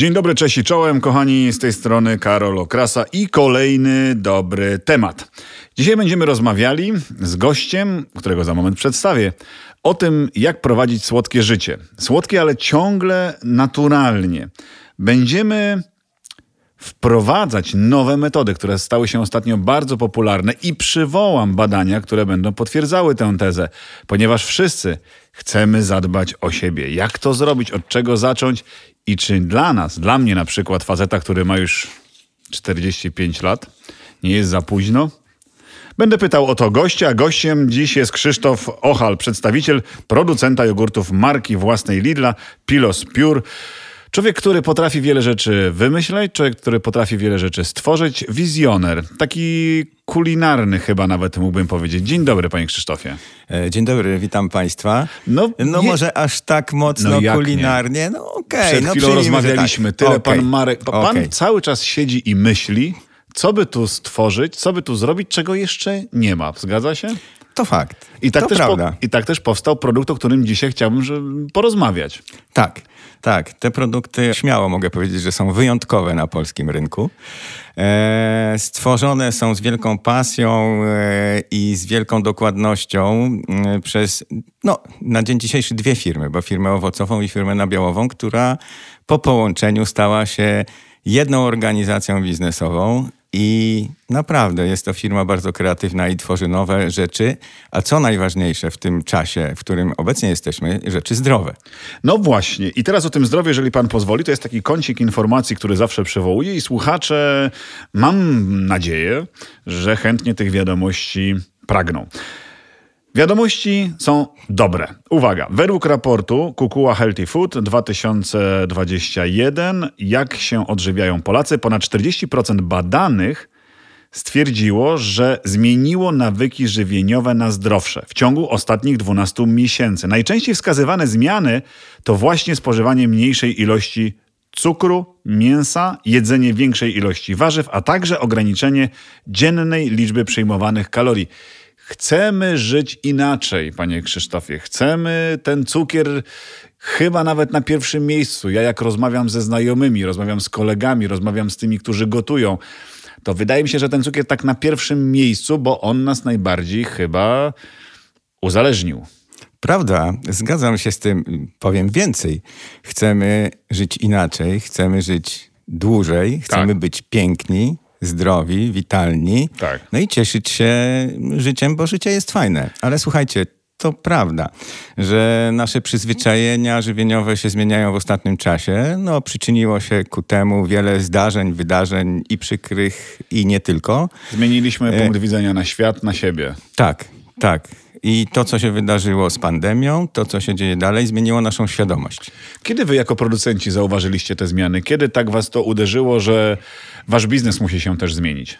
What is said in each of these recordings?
Dzień dobry, cześć i czołem, kochani, z tej strony Karol Okrasa i kolejny dobry temat. Dzisiaj będziemy rozmawiali z gościem, którego za moment przedstawię, o tym, jak prowadzić słodkie życie. Słodkie, ale ciągle naturalnie. Będziemy wprowadzać nowe metody, które stały się ostatnio bardzo popularne i przywołam badania, które będą potwierdzały tę tezę, ponieważ wszyscy chcemy zadbać o siebie. Jak to zrobić, od czego zacząć i czy dla nas, dla mnie na przykład, faceta, który ma już 45 lat, nie jest za późno? Będę pytał o to gościa. Gościem dziś jest Krzysztof Ochal, przedstawiciel producenta jogurtów marki własnej Lidla, Pilos Pure. Człowiek, który potrafi wiele rzeczy wymyśleć, człowiek, który potrafi wiele rzeczy stworzyć, wizjoner, taki kulinarny chyba nawet mógłbym powiedzieć. Dzień dobry, panie Krzysztofie. E, dzień dobry, witam państwa. No, no może aż tak mocno no kulinarnie, nie? no okej. Okay, Przed no chwilą rozmawialiśmy, tak. tyle okay. pan Marek, pan okay. cały czas siedzi i myśli, co by tu stworzyć, co by tu zrobić, czego jeszcze nie ma. Zgadza się? To fakt. I tak, to też. Po, I tak też powstał produkt, o którym dzisiaj chciałbym porozmawiać. Tak, tak. Te produkty śmiało mogę powiedzieć, że są wyjątkowe na polskim rynku. E, stworzone są z wielką pasją e, i z wielką dokładnością e, przez, no, na dzień dzisiejszy dwie firmy, bo firmę owocową i firmę nabiałową, która po połączeniu stała się jedną organizacją biznesową i naprawdę jest to firma bardzo kreatywna i tworzy nowe rzeczy, a co najważniejsze w tym czasie, w którym obecnie jesteśmy, rzeczy zdrowe. No właśnie. I teraz o tym zdrowiu, jeżeli pan pozwoli, to jest taki kącik informacji, który zawsze przywołuję i słuchacze, mam nadzieję, że chętnie tych wiadomości pragną. Wiadomości są dobre. Uwaga, według raportu Kukuła Healthy Food 2021, jak się odżywiają Polacy, ponad 40% badanych stwierdziło, że zmieniło nawyki żywieniowe na zdrowsze w ciągu ostatnich 12 miesięcy. Najczęściej wskazywane zmiany to właśnie spożywanie mniejszej ilości cukru, mięsa, jedzenie większej ilości warzyw, a także ograniczenie dziennej liczby przyjmowanych kalorii. Chcemy żyć inaczej, panie Krzysztofie. Chcemy ten cukier chyba nawet na pierwszym miejscu. Ja jak rozmawiam ze znajomymi, rozmawiam z kolegami, rozmawiam z tymi, którzy gotują, to wydaje mi się, że ten cukier tak na pierwszym miejscu, bo on nas najbardziej chyba uzależnił. Prawda, zgadzam się z tym. Powiem więcej. Chcemy żyć inaczej, chcemy żyć dłużej, chcemy tak. być piękni, zdrowi, witalni. Tak. No i cieszyć się życiem, bo życie jest fajne. Ale słuchajcie, to prawda, że nasze przyzwyczajenia żywieniowe się zmieniają w ostatnim czasie. No, przyczyniło się ku temu wiele zdarzeń, wydarzeń i przykrych, i nie tylko. Zmieniliśmy e... punkt widzenia na świat, na siebie. Tak, tak. I to, co się wydarzyło z pandemią, to, co się dzieje dalej, zmieniło naszą świadomość. Kiedy wy jako producenci zauważyliście te zmiany? Kiedy tak was to uderzyło, że wasz biznes musi się też zmienić?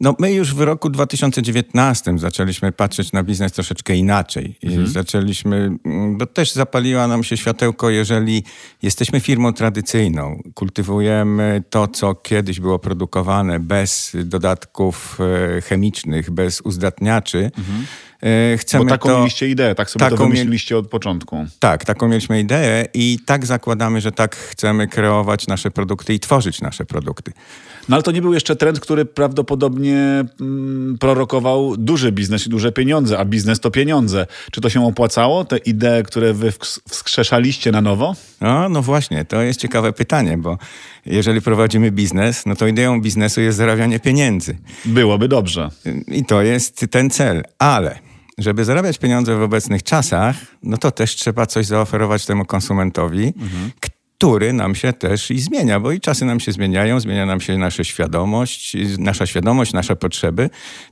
No my już w roku 2019 zaczęliśmy patrzeć na biznes troszeczkę inaczej. Mhm. Zaczęliśmy, mm, bo też zapaliła nam się światełko, jeżeli jesteśmy firmą tradycyjną, kultywujemy to, co kiedyś było produkowane bez dodatków e, chemicznych, bez uzdatniaczy, mhm chcemy Bo taką to, mieliście ideę, tak sobie taką to wymyśliliście od początku. Tak, taką mieliśmy ideę i tak zakładamy, że tak chcemy kreować nasze produkty i tworzyć nasze produkty. No ale to nie był jeszcze trend, który prawdopodobnie mm, prorokował duży biznes i duże pieniądze, a biznes to pieniądze. Czy to się opłacało, te idee, które wy wskrzeszaliście na nowo? No, no właśnie, to jest ciekawe pytanie, bo jeżeli prowadzimy biznes, no to ideą biznesu jest zarabianie pieniędzy. Byłoby dobrze. I to jest ten cel, ale żeby zarabiać pieniądze w obecnych czasach, no to też trzeba coś zaoferować temu konsumentowi, mhm. który nam się też i zmienia, bo i czasy nam się zmieniają, zmienia nam się nasza świadomość, nasza świadomość, nasze potrzeby.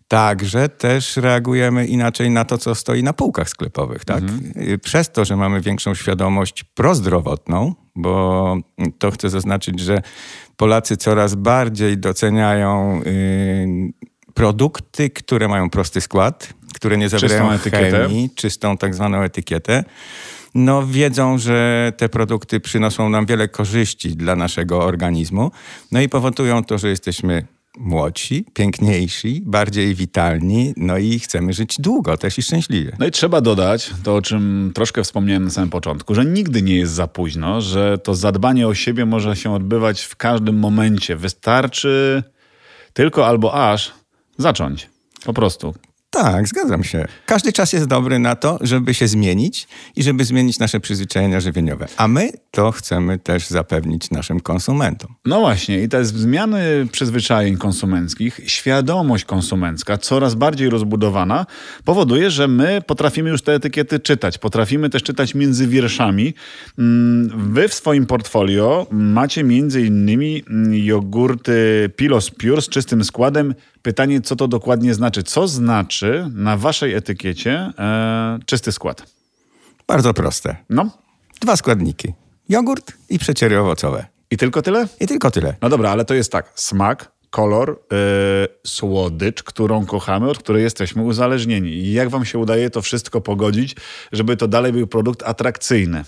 Także też reagujemy inaczej na to, co stoi na półkach sklepowych. Tak? Mhm. Przez to, że mamy większą świadomość prozdrowotną, bo to chcę zaznaczyć, że Polacy coraz bardziej doceniają yy, produkty, które mają prosty skład, które nie zawierają czystą chemii, czystą tak zwaną etykietę, no wiedzą, że te produkty przynoszą nam wiele korzyści dla naszego organizmu, no i powodują to, że jesteśmy młodsi, piękniejsi, bardziej witalni, no i chcemy żyć długo też i szczęśliwie. No i trzeba dodać to, o czym troszkę wspomniałem na samym początku, że nigdy nie jest za późno, że to zadbanie o siebie może się odbywać w każdym momencie. Wystarczy tylko albo aż zacząć. Po prostu. Tak, zgadzam się. Każdy czas jest dobry na to, żeby się zmienić i żeby zmienić nasze przyzwyczajenia żywieniowe. A my to chcemy też zapewnić naszym konsumentom. No właśnie, i te zmiany przyzwyczajeń konsumenckich, świadomość konsumencka, coraz bardziej rozbudowana, powoduje, że my potrafimy już te etykiety czytać. Potrafimy też czytać między wierszami. Mm, wy w swoim portfolio macie między innymi jogurty Pilos Pure z czystym składem Pytanie, co to dokładnie znaczy? Co znaczy na waszej etykiecie e, czysty skład? Bardzo proste. No. Dwa składniki. Jogurt i przeciery owocowe. I tylko tyle? I tylko tyle. No dobra, ale to jest tak. Smak, kolor, yy, słodycz, którą kochamy, od której jesteśmy uzależnieni. I jak wam się udaje to wszystko pogodzić, żeby to dalej był produkt atrakcyjny?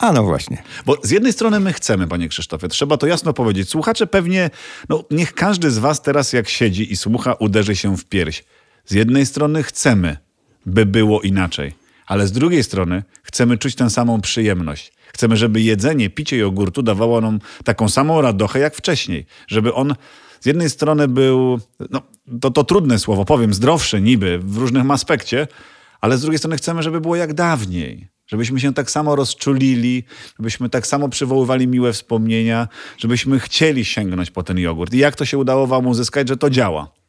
A no właśnie. Bo z jednej strony my chcemy, panie Krzysztofie, trzeba to jasno powiedzieć. Słuchacze pewnie, no niech każdy z was teraz jak siedzi i słucha, uderzy się w pierś. Z jednej strony chcemy, by było inaczej, ale z drugiej strony chcemy czuć tę samą przyjemność. Chcemy, żeby jedzenie, picie jogurtu dawało nam taką samą radochę jak wcześniej. Żeby on z jednej strony był, no to, to trudne słowo, powiem, zdrowszy niby w różnym aspekcie, ale z drugiej strony chcemy, żeby było jak dawniej Żebyśmy się tak samo rozczulili, żebyśmy tak samo przywoływali miłe wspomnienia, żebyśmy chcieli sięgnąć po ten jogurt. I jak to się udało wam uzyskać, że to działa?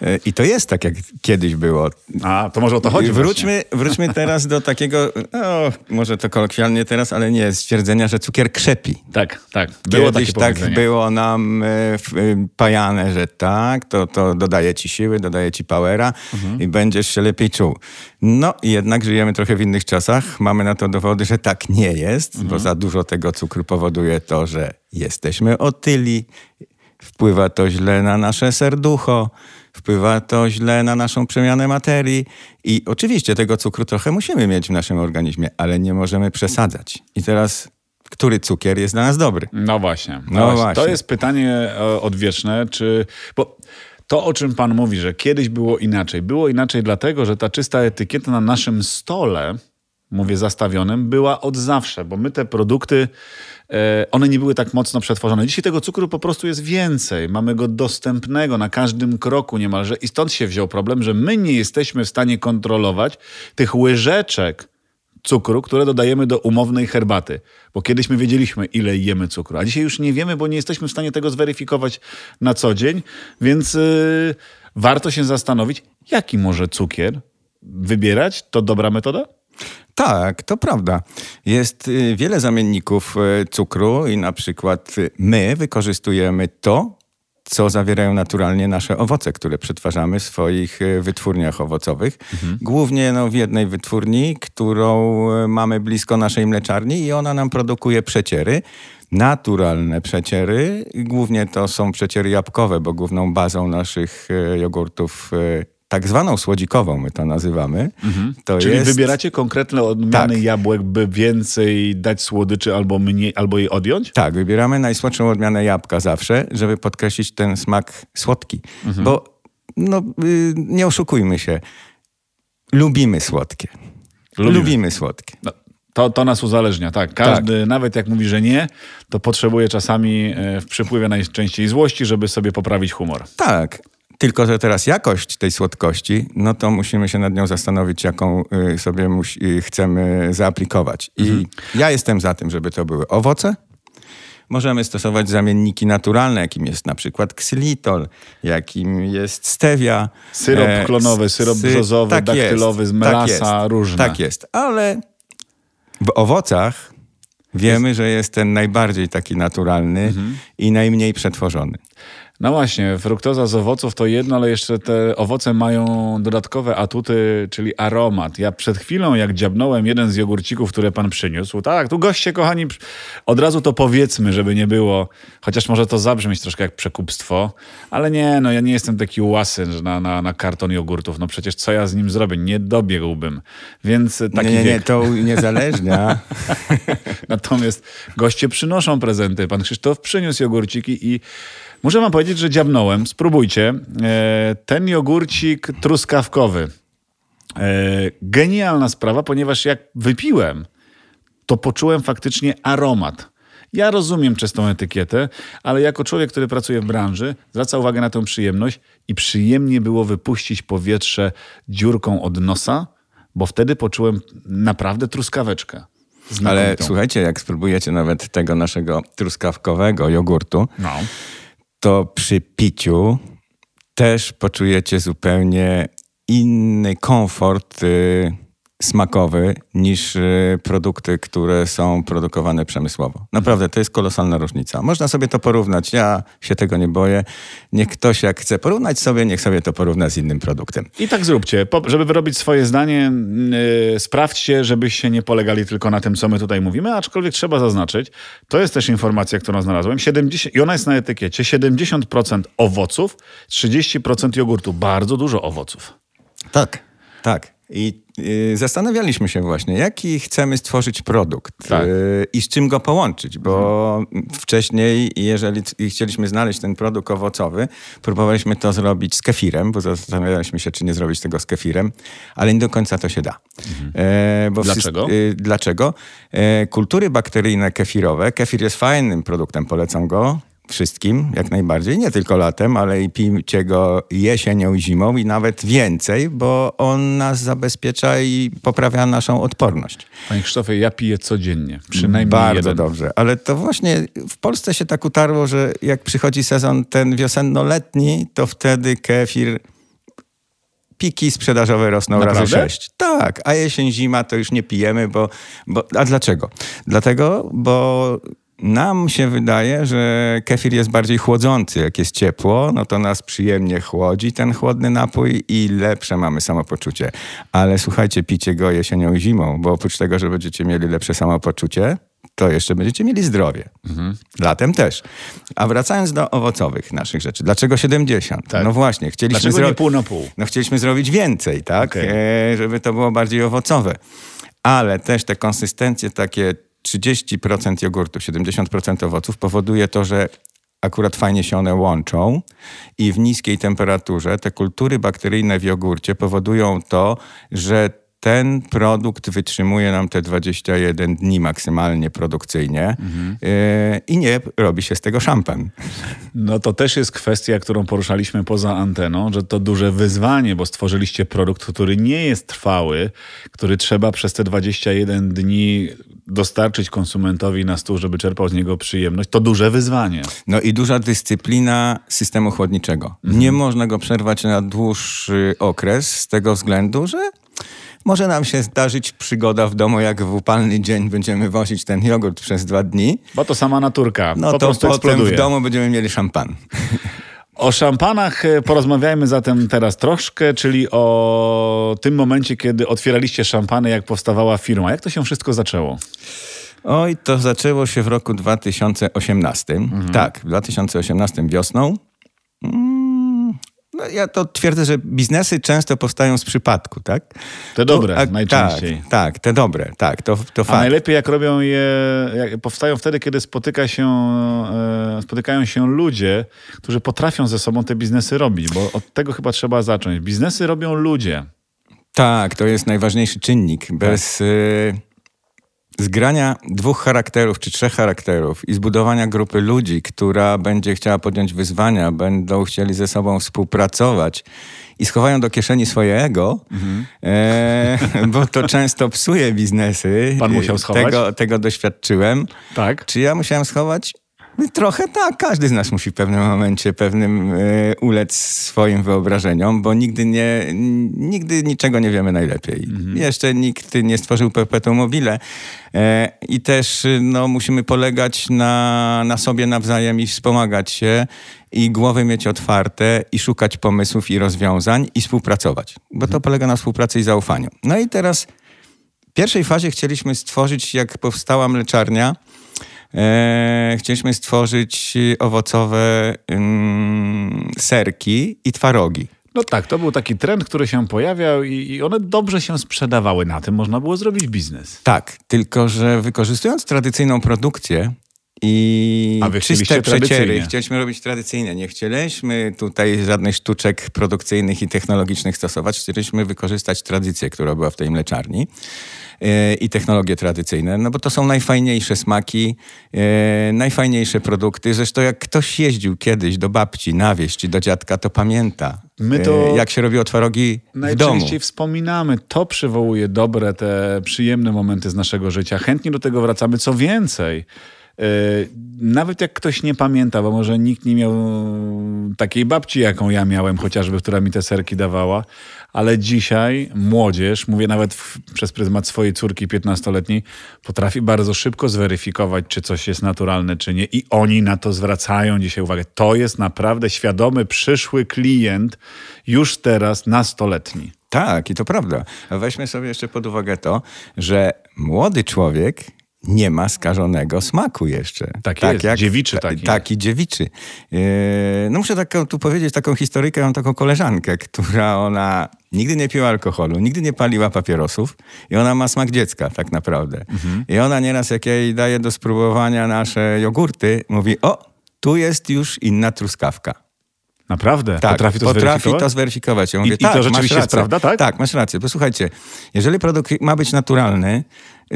E, I to jest tak, jak kiedyś było. A, to może o to chodzi Wróćmy, wróćmy teraz do takiego, no, może to kolokwialnie teraz, ale nie, stwierdzenia, że cukier krzepi. Tak, tak. Było kiedyś tak było nam y, pajane, że tak, to, to dodaje ci siły, dodaje ci powera mhm. i będziesz się lepiej czuł. No jednak żyjemy trochę w innych czasach. Mamy na to dowody, że tak nie jest, mhm. bo za dużo tego cukru powoduje to, że jesteśmy otyli, wpływa to źle na nasze serducho, wpływa to źle na naszą przemianę materii i oczywiście tego cukru trochę musimy mieć w naszym organizmie, ale nie możemy przesadzać. I teraz który cukier jest dla nas dobry? No właśnie. No, no właśnie. To jest pytanie e, odwieczne, czy... Bo to, o czym pan mówi, że kiedyś było inaczej. Było inaczej dlatego, że ta czysta etykieta na naszym stole, mówię zastawionym, była od zawsze, bo my te produkty E, one nie były tak mocno przetworzone. Dzisiaj tego cukru po prostu jest więcej. Mamy go dostępnego na każdym kroku niemalże i stąd się wziął problem, że my nie jesteśmy w stanie kontrolować tych łyżeczek cukru, które dodajemy do umownej herbaty. Bo kiedyś my wiedzieliśmy, ile jemy cukru, a dzisiaj już nie wiemy, bo nie jesteśmy w stanie tego zweryfikować na co dzień, więc yy, warto się zastanowić, jaki może cukier wybierać. To dobra metoda? Tak, to prawda. Jest y, wiele zamienników y, cukru i na przykład y, my wykorzystujemy to, co zawierają naturalnie nasze owoce, które przetwarzamy w swoich wytwórniach owocowych. Mhm. Głównie no, w jednej wytwórni, którą mamy blisko naszej mleczarni i ona nam produkuje przeciery. Naturalne przeciery, głównie to są przeciery jabłkowe, bo główną bazą naszych jogurtów tak zwaną słodzikową, my to nazywamy. Mhm. To Czyli jest... wybieracie konkretne odmiany tak. jabłek, by więcej dać słodyczy albo mniej, albo je odjąć? Tak, wybieramy najsłodszą odmianę jabłka zawsze, żeby podkreślić ten smak słodki. Mhm. Bo no, y, nie oszukujmy się, lubimy słodkie. Lubimy, lubimy słodkie. No. To, to nas uzależnia, tak. Każdy, tak. nawet jak mówi, że nie, to potrzebuje czasami e, w przypływie najczęściej złości, żeby sobie poprawić humor. Tak, tylko, że teraz jakość tej słodkości, no to musimy się nad nią zastanowić, jaką y, sobie musi, y, chcemy zaaplikować. I mhm. ja jestem za tym, żeby to były owoce. Możemy stosować zamienniki naturalne, jakim jest na przykład ksylitol, jakim jest stevia. Syrop e, klonowy, syrop sy brzozowy, tak daktylowy, z melasa, tak różne. Tak jest, ale w owocach wiemy, jest... że jest ten najbardziej taki naturalny mhm. i najmniej przetworzony. No właśnie, fruktoza z owoców to jedno, ale jeszcze te owoce mają dodatkowe atuty, czyli aromat. Ja przed chwilą, jak dziabnąłem jeden z jogurcików, które pan przyniósł, tak, tu goście, kochani, od razu to powiedzmy, żeby nie było, chociaż może to zabrzmieć troszkę jak przekupstwo, ale nie, no ja nie jestem taki łasy na, na, na karton jogurtów, no przecież co ja z nim zrobię? Nie dobiegłbym. Więc taki Nie, nie, nie to niezależnie. Natomiast goście przynoszą prezenty. Pan Krzysztof przyniósł jogurciki i Muszę wam powiedzieć, że dziabnąłem. Spróbujcie. E, ten jogurcik truskawkowy. E, genialna sprawa, ponieważ jak wypiłem, to poczułem faktycznie aromat. Ja rozumiem czystą etykietę, ale jako człowiek, który pracuje w branży, zwraca uwagę na tę przyjemność i przyjemnie było wypuścić powietrze dziurką od nosa, bo wtedy poczułem naprawdę truskaweczkę. Ale słuchajcie, jak spróbujecie nawet tego naszego truskawkowego jogurtu, no. To przy piciu też poczujecie zupełnie inny komfort. Smakowy niż y, produkty, które są produkowane przemysłowo. Naprawdę, to jest kolosalna różnica. Można sobie to porównać. Ja się tego nie boję. Niech ktoś jak chce porównać sobie, niech sobie to porówna z innym produktem. I tak zróbcie. żeby wyrobić swoje zdanie, yy, sprawdźcie, żebyście nie polegali tylko na tym, co my tutaj mówimy, aczkolwiek trzeba zaznaczyć, to jest też informacja, którą znalazłem, 70, i ona jest na etykiecie, 70% owoców, 30% jogurtu. Bardzo dużo owoców. Tak, tak. I y, zastanawialiśmy się właśnie, jaki chcemy stworzyć produkt tak. Y, i z czym go połączyć, bo mhm. wcześniej, jeżeli chcieliśmy znaleźć ten produkt owocowy, próbowaliśmy to zrobić z kefirem, bo zastanawialiśmy się, czy nie zrobić tego z kefirem, ale nie do końca to się da. Mhm. E, dlaczego? Y, dlaczego? E, kultury bakteryjne kefirowe, kefir jest fajnym produktem, polecam go, wszystkim, jak najbardziej. Nie tylko latem, ale i pijcie go jesienią i zimą i nawet więcej, bo on nas zabezpiecza i poprawia naszą odporność. Panie Krzysztofie, ja piję codziennie, przynajmniej Bardzo jeden. dobrze, ale to właśnie w Polsce się tak utarło, że jak przychodzi sezon ten wiosenno-letni, to wtedy kefir piki sprzedażowe rosną Naprawdę? razy sześć. Tak, a jesień, zima to już nie pijemy, bo, bo... A dlaczego? Dlatego, bo nam się wydaje, że kefir jest bardziej chłodzący. Jak jest ciepło, no to nas przyjemnie chłodzi ten chłodny napój i lepsze mamy samopoczucie. Ale słuchajcie, picie go jesienią i zimą, bo oprócz tego, że będziecie mieli lepsze samopoczucie, to jeszcze będziecie mieli zdrowie. Mhm. Latem też. A wracając do owocowych naszych rzeczy. Dlaczego 70? Tak. No właśnie, chcieliśmy Dlaczego zro... nie pół na pół? No chcieliśmy zrobić więcej, tak? Okay. E, żeby to było bardziej owocowe. Ale też te konsystencje takie 30% jogurtu, 70% owoców powoduje to, że akurat fajnie się one łączą i w niskiej temperaturze te kultury bakteryjne w jogurcie powodują to, że ten produkt wytrzymuje nam te 21 dni maksymalnie produkcyjnie mhm. yy, i nie robi się z tego szampan. No to też jest kwestia, którą poruszaliśmy poza anteną, że to duże wyzwanie, bo stworzyliście produkt, który nie jest trwały, który trzeba przez te 21 dni dostarczyć konsumentowi na stół, żeby czerpał z niego przyjemność. To duże wyzwanie. No i duża dyscyplina systemu chłodniczego. Mhm. Nie można go przerwać na dłuższy okres z tego względu, że może nam się zdarzyć przygoda w domu, jak w upalny dzień będziemy wozić ten jogurt przez dwa dni. Bo to sama naturka. No po to potem eksploduje. w domu będziemy mieli szampan. O szampanach e, porozmawiajmy zatem teraz troszkę, czyli o tym momencie, kiedy otwieraliście szampany, jak powstawała firma. Jak to się wszystko zaczęło? Oj, to zaczęło się w roku 2018. Mhm. Tak, w 2018 wiosną. No, ja to twierdzę, że biznesy często powstają z przypadku, tak? Te dobre a, najczęściej. Tak, tak, te dobre, tak, to, to fakt. A najlepiej jak robią je, jak powstają wtedy, kiedy spotyka się, e, spotykają się ludzie, którzy potrafią ze sobą te biznesy robić, bo od tego chyba trzeba zacząć. Biznesy robią ludzie. Tak, to jest najważniejszy czynnik. Bez... Tak. Zgrania dwóch charakterów czy trzech charakterów i zbudowania grupy ludzi, która będzie chciała podjąć wyzwania, będą chcieli ze sobą współpracować i schowają do kieszeni swoje ego, mhm. e, bo to często psuje biznesy. Pan musiał schować? Tego, tego doświadczyłem. Tak. Czy ja musiałem schować? Trochę tak, każdy z nas musi w pewnym momencie pewnym y, ulec swoim wyobrażeniom, bo nigdy, nie, nigdy niczego nie wiemy najlepiej. Mhm. Jeszcze nikt nie stworzył perpetuum mobile e, i też no, musimy polegać na, na sobie nawzajem i wspomagać się i głowy mieć otwarte i szukać pomysłów i rozwiązań i współpracować, bo to mhm. polega na współpracy i zaufaniu. No i teraz w pierwszej fazie chcieliśmy stworzyć, jak powstała mleczarnia, e, chcieliśmy stworzyć owocowe mm, serki i twarogi. No tak, to był taki trend, który się pojawiał i, i, one dobrze się sprzedawały. Na tym można było zrobić biznes. Tak, tylko że wykorzystując tradycyjną produkcję i A czyste przeciery. Chcieliśmy robić tradycyjnie. Nie chcieliśmy tutaj żadnych sztuczek produkcyjnych i technologicznych stosować. Chcieliśmy wykorzystać tradycję, która była w tej mleczarni e, i technologie tradycyjne, no bo to są najfajniejsze smaki, e, najfajniejsze produkty. Zresztą jak ktoś jeździł kiedyś do babci na wieś czy do dziadka, to pamięta, My to e, jak się robiło twarogi w domu. Najczęściej wspominamy, to przywołuje dobre, te przyjemne momenty z naszego życia. Chętnie do tego wracamy. Co więcej, nawet jak ktoś nie pamięta, bo może nikt nie miał takiej babci, jaką ja miałem, chociażby, która mi te serki dawała, ale dzisiaj młodzież, mówię nawet w, przez pryzmat swojej córki 15-letniej, potrafi bardzo szybko zweryfikować, czy coś jest naturalne, czy nie. I oni na to zwracają dzisiaj uwagę. To jest naprawdę świadomy, przyszły klient, już teraz nastoletni. Tak, i to prawda. Weźmy sobie jeszcze pod uwagę to, że młody człowiek nie ma skażonego smaku jeszcze. Tak jest, dziewiczy taki. Taki dziewiczy. Yy, no muszę taką, tu powiedzieć taką historykę, mam taką koleżankę, która ona nigdy nie piła alkoholu, nigdy nie paliła papierosów i ona ma smak dziecka tak naprawdę. Mhm. I ona nieraz jak ja jej daje do spróbowania nasze jogurty, mówi o, tu jest już inna truskawka. Naprawdę? Tak, potrafi to potrafi zweryfikować? to zweryfikować. Ja I- mówię, i to tak, rzeczywiście jest prawda, tak? Tak, masz rację. Posłuchajcie, jeżeli produkt ma być naturalny,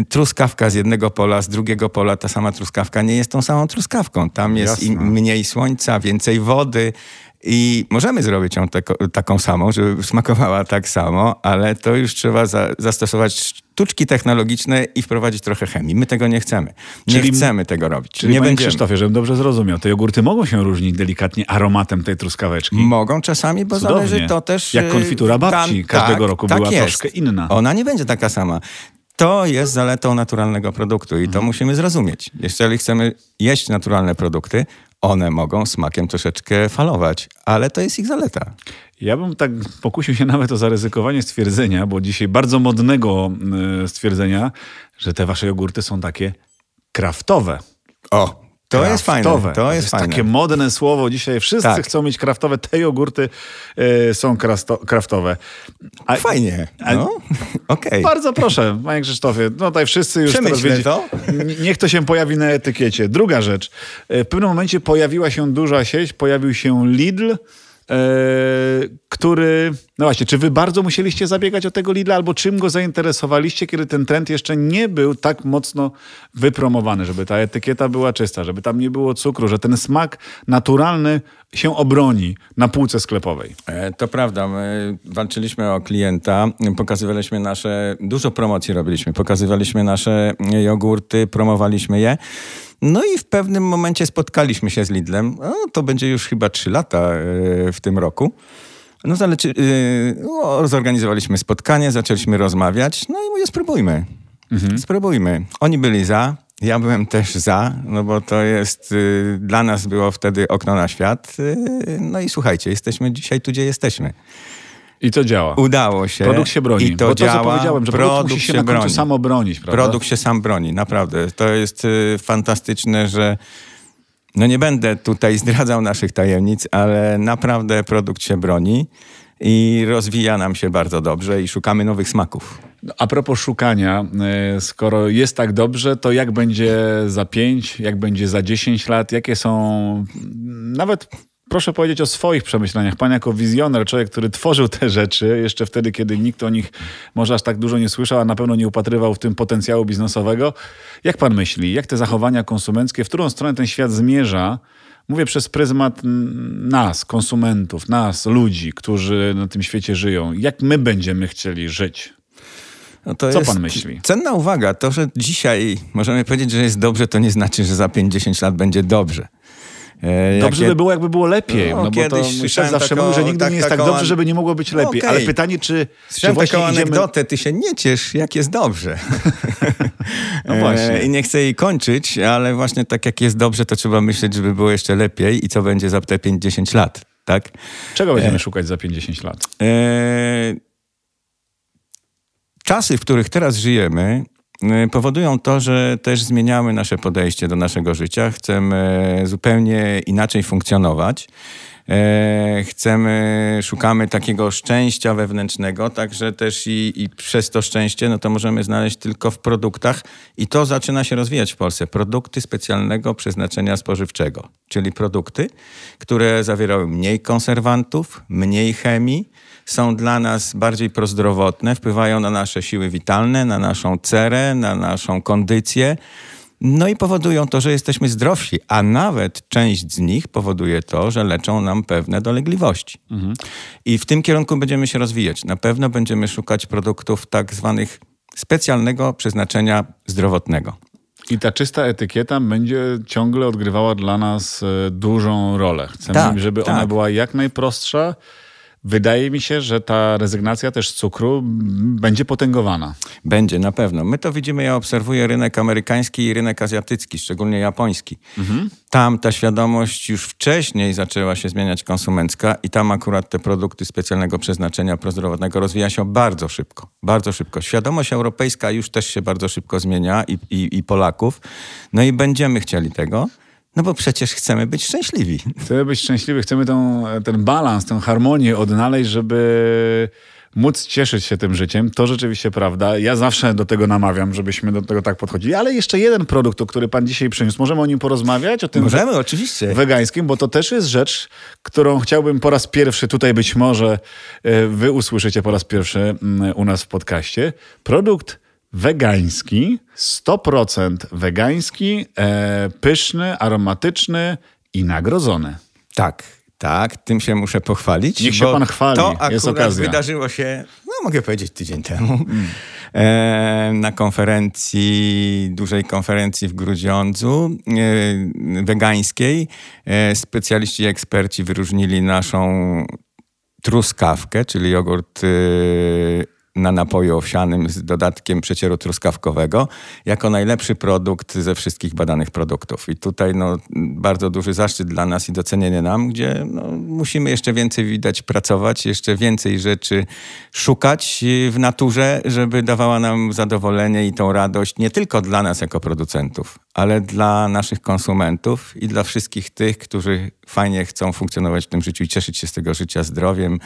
truskawka z jednego pola, z drugiego pola, ta sama truskawka nie jest tą samą truskawką. Tam jest mniej słońca, więcej wody i możemy zrobić ją tako, taką samą, żeby smakowała tak samo, ale to już trzeba za, zastosować sztuczki technologiczne i wprowadzić trochę chemii. My tego nie chcemy. Nie Czyli- chcemy tego robić. Czyli nie będziemy. Krzysztofie, żebym dobrze zrozumiał, te jogurty mogą się różnić delikatnie aromatem tej truskaweczki. Mogą czasami, bo Cudownie. zależy to też... Jak y, konfitura babci każdego roku była troszkę inna. Ona nie będzie taka sama. To jest zaletą naturalnego produktu i to Mhm. musimy zrozumieć. Jeżeli chcemy jeść naturalne produkty, one mogą smakiem troszeczkę falować, ale to jest ich zaleta. Ja bym tak pokusił się nawet o zaryzykowanie stwierdzenia, bo dzisiaj bardzo modnego y, stwierdzenia, że te wasze jogurty są takie kraftowe. O, to jest fajne. Kraftowe. To jest fajne. takie modne słowo. Dzisiaj wszyscy Tak. chcą mieć kraftowe. Te jogurty y, są krasto, kraftowe. A, Fajnie. No, okej. Bardzo proszę, panie Krzysztofie. No tutaj wszyscy już teraz wiedzie- to. Niech to się pojawi na etykiecie. Druga rzecz. E, W pewnym momencie pojawiła się duża sieć, pojawił się Lidl, który... No właśnie, czy wy bardzo musieliście zabiegać o tego Lidla, albo czym go zainteresowaliście, kiedy ten trend jeszcze nie był tak mocno wypromowany, żeby ta etykieta była czysta, żeby tam nie było cukru, że ten smak naturalny się obroni na półce sklepowej. E, To prawda, my walczyliśmy o klienta, pokazywaliśmy nasze, dużo promocji robiliśmy, pokazywaliśmy nasze jogurty, promowaliśmy je. No i w pewnym momencie spotkaliśmy się z Lidlem, no, to będzie już chyba trzy lata e, w tym roku. No, zaleczy, e, no, zorganizowaliśmy spotkanie, zaczęliśmy rozmawiać, no i mówię, spróbujmy, spróbujmy. Oni byli za, ja byłem też za, no bo to jest, y, dla nas było wtedy okno na świat. y, No i słuchajcie, jesteśmy dzisiaj tu, gdzie jesteśmy. I to działa. Udało się. Produkt się broni. I to Bo to, działa. co powiedziałem, że produkt, musi się, na końcu broni. sam obronić, prawda? Produkt się sam broni, naprawdę. To jest y, fantastyczne, że no nie będę tutaj zdradzał naszych tajemnic, ale naprawdę produkt się broni i rozwija nam się bardzo dobrze i szukamy nowych smaków. A propos szukania, e, skoro jest tak dobrze, to jak będzie za 5, jak będzie za 10 lat, jakie są nawet proszę powiedzieć o swoich przemyśleniach. Pan jako wizjoner, człowiek, który tworzył te rzeczy jeszcze wtedy, kiedy nikt o nich może aż tak dużo nie słyszał, a na pewno nie upatrywał w tym potencjału biznesowego. Jak pan myśli, jak te zachowania konsumenckie, w którą stronę ten świat zmierza? Mówię przez pryzmat nas, konsumentów, nas, ludzi, którzy na tym świecie żyją. Jak my będziemy chcieli żyć? No Co pan myśli? Cenna uwaga. To, że dzisiaj możemy powiedzieć, że jest dobrze, to nie znaczy, że za 50 lat będzie dobrze. E, Dobrze jakie- by było, jakby było lepiej. No, No, bo to kiedyś szef słyszałem zawsze taką- mówił, że nigdy tak- nie jest tak dobrze, an- żeby nie mogło być lepiej. Okej. Ale pytanie, czy, czy Słyszałem właśnie taką idziemy... anegdotę, ty się nie ciesz, jak jest dobrze. No właśnie. E, I nie chcę jej kończyć, ale właśnie tak jak jest dobrze, to trzeba myśleć, żeby było jeszcze lepiej i co będzie za te 5-10 lat, tak? Czego będziemy szukać za 50 lat? E, czasy, w których teraz żyjemy, e, powodują to, że też zmieniamy nasze podejście do naszego życia. Chcemy zupełnie inaczej funkcjonować. E, chcemy, szukamy takiego szczęścia wewnętrznego, także też i, i przez to szczęście, no to możemy znaleźć tylko w produktach i to zaczyna się rozwijać w Polsce. Produkty specjalnego przeznaczenia spożywczego, czyli produkty, które zawierały mniej konserwantów, mniej chemii, są dla nas bardziej prozdrowotne, wpływają na nasze siły witalne, na naszą cerę, na naszą kondycję. No i powodują to, że jesteśmy zdrowsi, a nawet część z nich powoduje to, że leczą nam pewne dolegliwości. Mhm. I w tym kierunku będziemy się rozwijać. Na pewno będziemy szukać produktów tak zwanych specjalnego przeznaczenia zdrowotnego. I ta czysta etykieta będzie ciągle odgrywała dla nas e, dużą rolę. Chcemy, tak, żeby tak. ona była jak najprostsza, Wydaje mi się, że ta rezygnacja też z cukru będzie potęgowana. Będzie, na pewno. My to widzimy, ja obserwuję rynek amerykański i rynek azjatycki, szczególnie japoński. Mhm. Tam ta świadomość już wcześniej zaczęła się zmieniać konsumencka i tam akurat te produkty specjalnego przeznaczenia prozdrowotnego rozwija się bardzo szybko. Bardzo szybko. Świadomość europejska już też się bardzo szybko zmienia i, i, i Polaków. No i będziemy chcieli tego. No bo przecież chcemy być szczęśliwi. Chcemy być szczęśliwi, chcemy tą, ten balans, tę harmonię odnaleźć, żeby móc cieszyć się tym życiem. To rzeczywiście prawda. Ja zawsze do tego namawiam, żebyśmy do tego tak podchodzili. Ale jeszcze jeden produkt, o który pan dzisiaj przyniósł. Możemy o nim porozmawiać? O tym Możemy, oczywiście. Wegańskim, bo to też jest rzecz, którą chciałbym po raz pierwszy, tutaj być może e, wy usłyszycie po raz pierwszy mm, u nas w podcaście. Produkt wegański, 100% wegański, e, pyszny, aromatyczny i nagrodzony. Tak, tak, tym się muszę pochwalić. Niech się pan chwali, to jest okazja. wydarzyło się, no mogę powiedzieć tydzień temu, mm. e, na konferencji, dużej konferencji w Grudziądzu e, wegańskiej. E, specjaliści i eksperci wyróżnili naszą truskawkę, czyli jogurt na napoju owsianym z dodatkiem przecieru truskawkowego jako najlepszy produkt ze wszystkich badanych produktów. I tutaj no, bardzo duży zaszczyt dla nas i docenienie nam, gdzie no, musimy jeszcze więcej widać pracować, jeszcze więcej rzeczy szukać w naturze, żeby dawała nam zadowolenie i tą radość nie tylko dla nas jako producentów, ale dla naszych konsumentów i dla wszystkich tych, którzy fajnie chcą funkcjonować w tym życiu i cieszyć się z tego życia zdrowiem,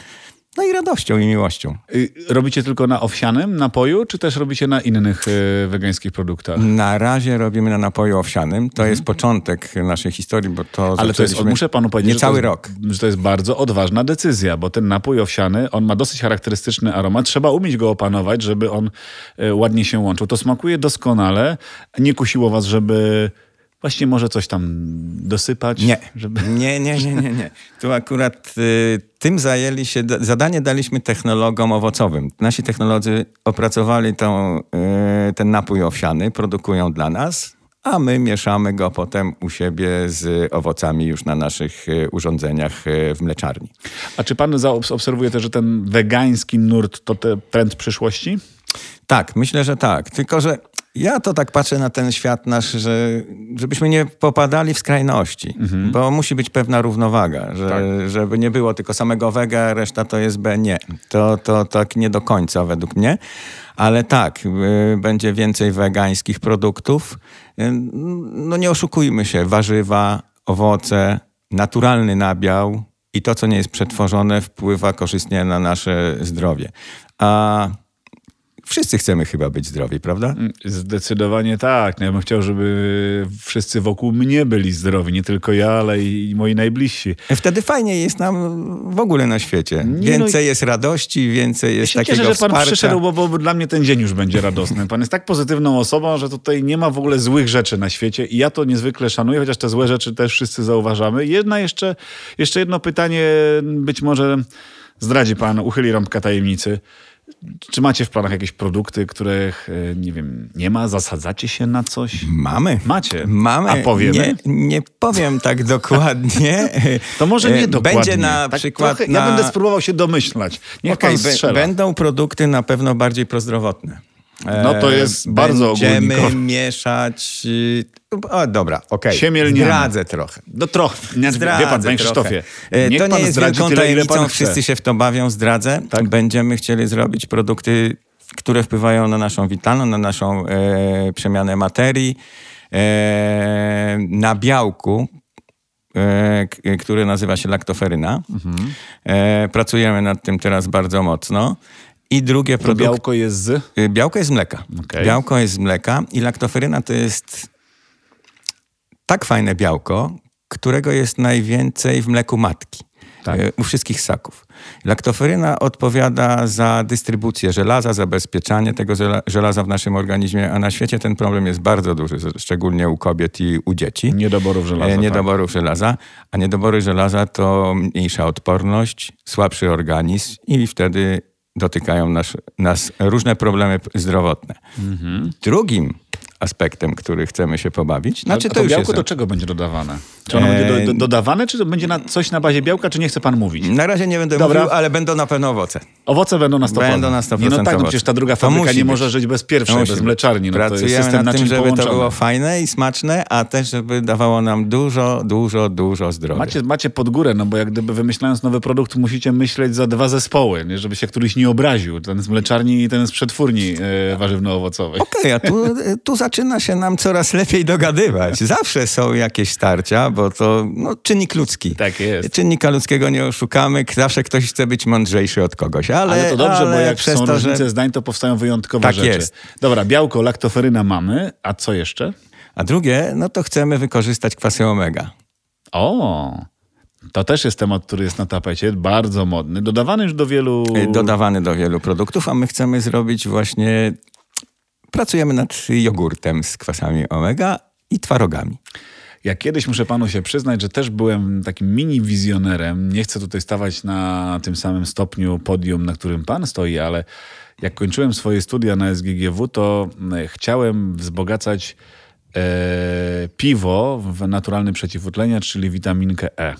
no i radością i miłością. Y, robicie tylko na owsianym napoju, czy też robicie na innych y, wegańskich produktach? Na razie robimy na napoju owsianym. To mhm. jest początek naszej historii, bo to Ale to jest, muszę panu powiedzieć, nie cały że to, rok. że to jest bardzo odważna decyzja, bo ten napój owsiany, on ma dosyć charakterystyczny aromat. Trzeba umieć go opanować, żeby on y, ładnie się łączył. To smakuje doskonale. Nie kusiło was, żeby Właśnie może coś tam dosypać? Nie, żeby... nie, nie, nie, nie, nie. Tu akurat y, tym zajęli się, zadanie daliśmy technologom owocowym. Nasi technolodzy opracowali tą, y, ten napój owsiany, produkują dla nas, a my mieszamy go potem u siebie z owocami już na naszych y, urządzeniach y, w mleczarni. A czy pan obserwuje też, że ten wegański nurt to ten trend przyszłości? Tak, myślę, że tak. Tylko, że ja to tak patrzę na ten świat nasz, że żebyśmy nie popadali w skrajności, mhm. bo musi być pewna równowaga, że, tak. żeby nie było tylko samego wega, reszta to jest B. Nie, to, to tak nie do końca według mnie, ale tak, y, będzie więcej wegańskich produktów. Y, no nie oszukujmy się, warzywa, owoce, naturalny nabiał i to, co nie jest przetworzone, wpływa korzystnie na nasze zdrowie. A Wszyscy chcemy chyba być zdrowi, prawda? Mm, zdecydowanie tak. No ja bym chciał, żeby wszyscy wokół mnie byli zdrowi. Nie tylko ja, ale i moi najbliżsi. Wtedy fajnie jest nam w ogóle na świecie. Więcej no jest radości, więcej jest ja takiego cieszę, że pan wsparcia. przyszedł, bo, bo dla mnie ten dzień już będzie radosny. Pan jest tak pozytywną osobą, że tutaj nie ma w ogóle złych rzeczy na świecie i ja to niezwykle szanuję, chociaż te złe rzeczy też wszyscy zauważamy. Jedna jeszcze, jeszcze jedno pytanie, być może zdradzi pan, uchyli rąbka tajemnicy. Czy macie w planach jakieś produkty, których, e, nie wiem, nie ma? Zasadzacie się na coś? Mamy. Macie? Mamy. A powiemy? Nie, nie powiem tak dokładnie. to może nie e, dokładnie. Będzie na tak przykład... Trochę, na... Ja będę spróbował się domyślać. Niech okay, pan strzela. Będą produkty na pewno bardziej prozdrowotne. No to jest e, bardzo Będziemy mieszać... Y, o, dobra, okej. Okay. Zdradzę trochę. No trochę. Nie, zdradzę wie pan, panie Krzysztofie. E, niech to nie jest wielką tyle, tajemnicą, wszyscy się w to bawią, zdradzę. Tak? Będziemy chcieli zrobić produkty, które wpływają na naszą witalną, na naszą e, przemianę materii, e, na białku, e, k- który nazywa się laktoferyna. E, pracujemy nad tym teraz bardzo mocno. I drugie To produkty. białko jest z... Y, Białko jest z mleka. Okej. Białko jest z mleka i laktoferyna to jest tak fajne białko, którego jest najwięcej w mleku matki. Tak. y, U wszystkich ssaków. Laktoferyna odpowiada za dystrybucję żelaza, zabezpieczanie tego żela- żelaza w naszym organizmie, a na świecie ten problem jest bardzo duży, szczególnie u kobiet i u dzieci. Niedoborów żelaza. E, tak. Niedoborów żelaza, a niedobory żelaza to mniejsza odporność, słabszy organizm i wtedy dotykają nas, nas różne problemy zdrowotne. Mhm. Drugim aspektem, który chcemy się pobawić, znaczy to, to, białko jest... do czego będzie dodawane? Czy ono będzie do, do, dodawane, czy to będzie na coś na bazie białka, czy nie chce pan mówić? Na razie nie będę Dobra. mówił, ale będą na pewno owoce. Owoce będą na 100%. Będą na 100% Nie, no tak, no przecież ta druga fabryka nie może żyć bez pierwszej, bez być. mleczarni. No to jest Pracujemy nad tym, żeby połączony. to było fajne i smaczne, a też żeby dawało nam dużo, dużo, dużo zdrowia. Macie, macie pod górę, no bo jak gdyby wymyślając nowy produkt, musicie myśleć za dwa zespoły, nie? żeby się któryś nie obraził. Ten z mleczarni i ten z przetwórni e, warzywno-owocowej. Okej, a tu, tu zaczyna się nam coraz lepiej dogadywać. Zawsze są jakieś starcia, bo to no, czynnik ludzki. Tak jest. Czynnika ludzkiego nie oszukamy, zawsze ktoś chce być mądrzejszy od kogoś. Ale, Ale to dobrze, bo ale jak przez są to, różnice że... zdań, to powstają wyjątkowe Tak rzeczy. jest. Dobra, białko, laktoferyna mamy, a co jeszcze? A drugie, no to chcemy wykorzystać kwasy omega. O, to też jest temat, który jest na tapecie, bardzo modny, dodawany już do wielu... Dodawany do wielu produktów, a my chcemy zrobić właśnie... Pracujemy nad jogurtem z kwasami omega i twarogami. Ja kiedyś muszę panu się przyznać, że też byłem takim mini wizjonerem. Nie chcę tutaj stawać na tym samym stopniu podium, na którym pan stoi, ale jak kończyłem swoje studia na SGGW, to e, chciałem wzbogacać e, piwo w naturalny przeciwutleniacz, czyli witaminkę E.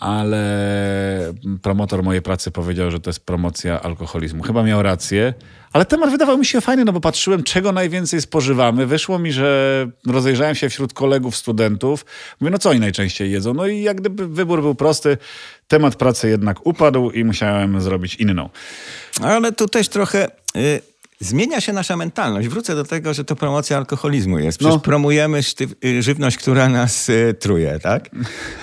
Ale promotor mojej pracy powiedział, że to jest promocja alkoholizmu. Chyba miał rację, ale temat wydawał mi się fajny, no bo patrzyłem, czego najwięcej spożywamy. Wyszło mi, że rozejrzałem się wśród kolegów, studentów. Mówię, no co oni najczęściej jedzą? No i jak gdyby wybór był prosty, temat pracy jednak upadł i musiałem zrobić inną. Ale tu też trochę y, zmienia się nasza mentalność. Wrócę do tego, że to promocja alkoholizmu jest. Przecież No. promujemy y, żywność, która nas y, truje, tak?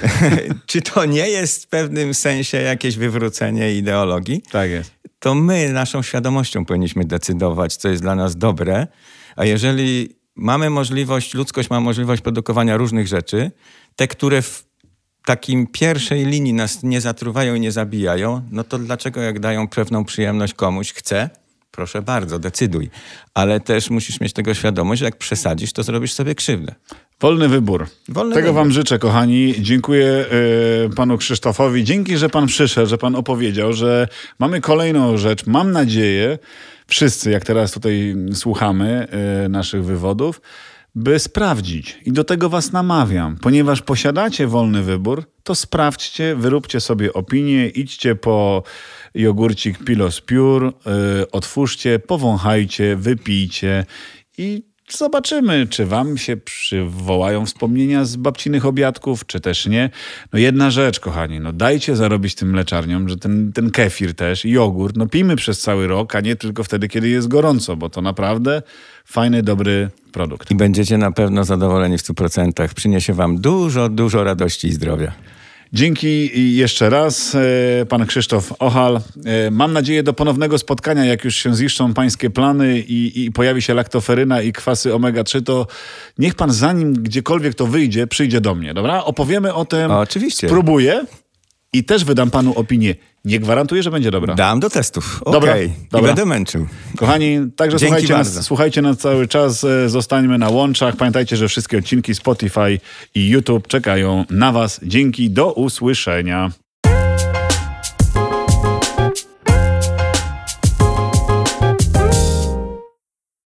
Czy to nie jest w pewnym sensie jakieś wywrócenie ideologii? Tak jest. To my naszą świadomością powinniśmy decydować, co jest dla nas dobre, a jeżeli mamy możliwość, ludzkość ma możliwość produkowania różnych rzeczy, te, które w takim pierwszej linii nas nie zatruwają i nie zabijają, no to dlaczego jak dają pewną przyjemność komuś, chce, proszę bardzo, decyduj. Ale też musisz mieć tego świadomość, że jak przesadzisz, to zrobisz sobie krzywdę. Wolny wybór. Wolny Tego wybór. wam życzę, kochani. Dziękuję y, panu Krzysztofowi. Dzięki, że pan przyszedł, że pan opowiedział, że mamy kolejną rzecz. Mam nadzieję, wszyscy, jak teraz tutaj słuchamy y, naszych wywodów, by sprawdzić. I do tego was namawiam. Ponieważ posiadacie wolny wybór, to sprawdźcie, wyróbcie sobie opinię, idźcie po jogurcik Pilos Pure, y, otwórzcie, powąchajcie, wypijcie i Zobaczymy, czy wam się przywołają wspomnienia z babcinych obiadków, czy też nie. No jedna rzecz, kochani, no dajcie zarobić tym mleczarniom, że ten, ten kefir też jogurt, no pijmy przez cały rok, a nie tylko wtedy, kiedy jest gorąco, bo to naprawdę fajny, dobry produkt. I będziecie na pewno zadowoleni w 100%. Przyniesie wam dużo, dużo radości i zdrowia. Dzięki jeszcze raz, e, pan Krzysztof Ochal. E, Mam nadzieję do ponownego spotkania, jak już się ziszczą pańskie plany i, i pojawi się laktoferyna i kwasy omega-3, to niech pan zanim gdziekolwiek to wyjdzie, przyjdzie do mnie, dobra? Opowiemy o tym. O, oczywiście. Spróbuję i też wydam panu opinię. Nie gwarantuję, że będzie dobra. Dam do testów. Dobra, Okej. I dobra. będę męczył. Kochani, także Dzięki słuchajcie nas, bardzo. słuchajcie nas cały czas, e, zostańmy na łączach. Pamiętajcie, że wszystkie odcinki Spotify i YouTube czekają na was. Dzięki, do usłyszenia.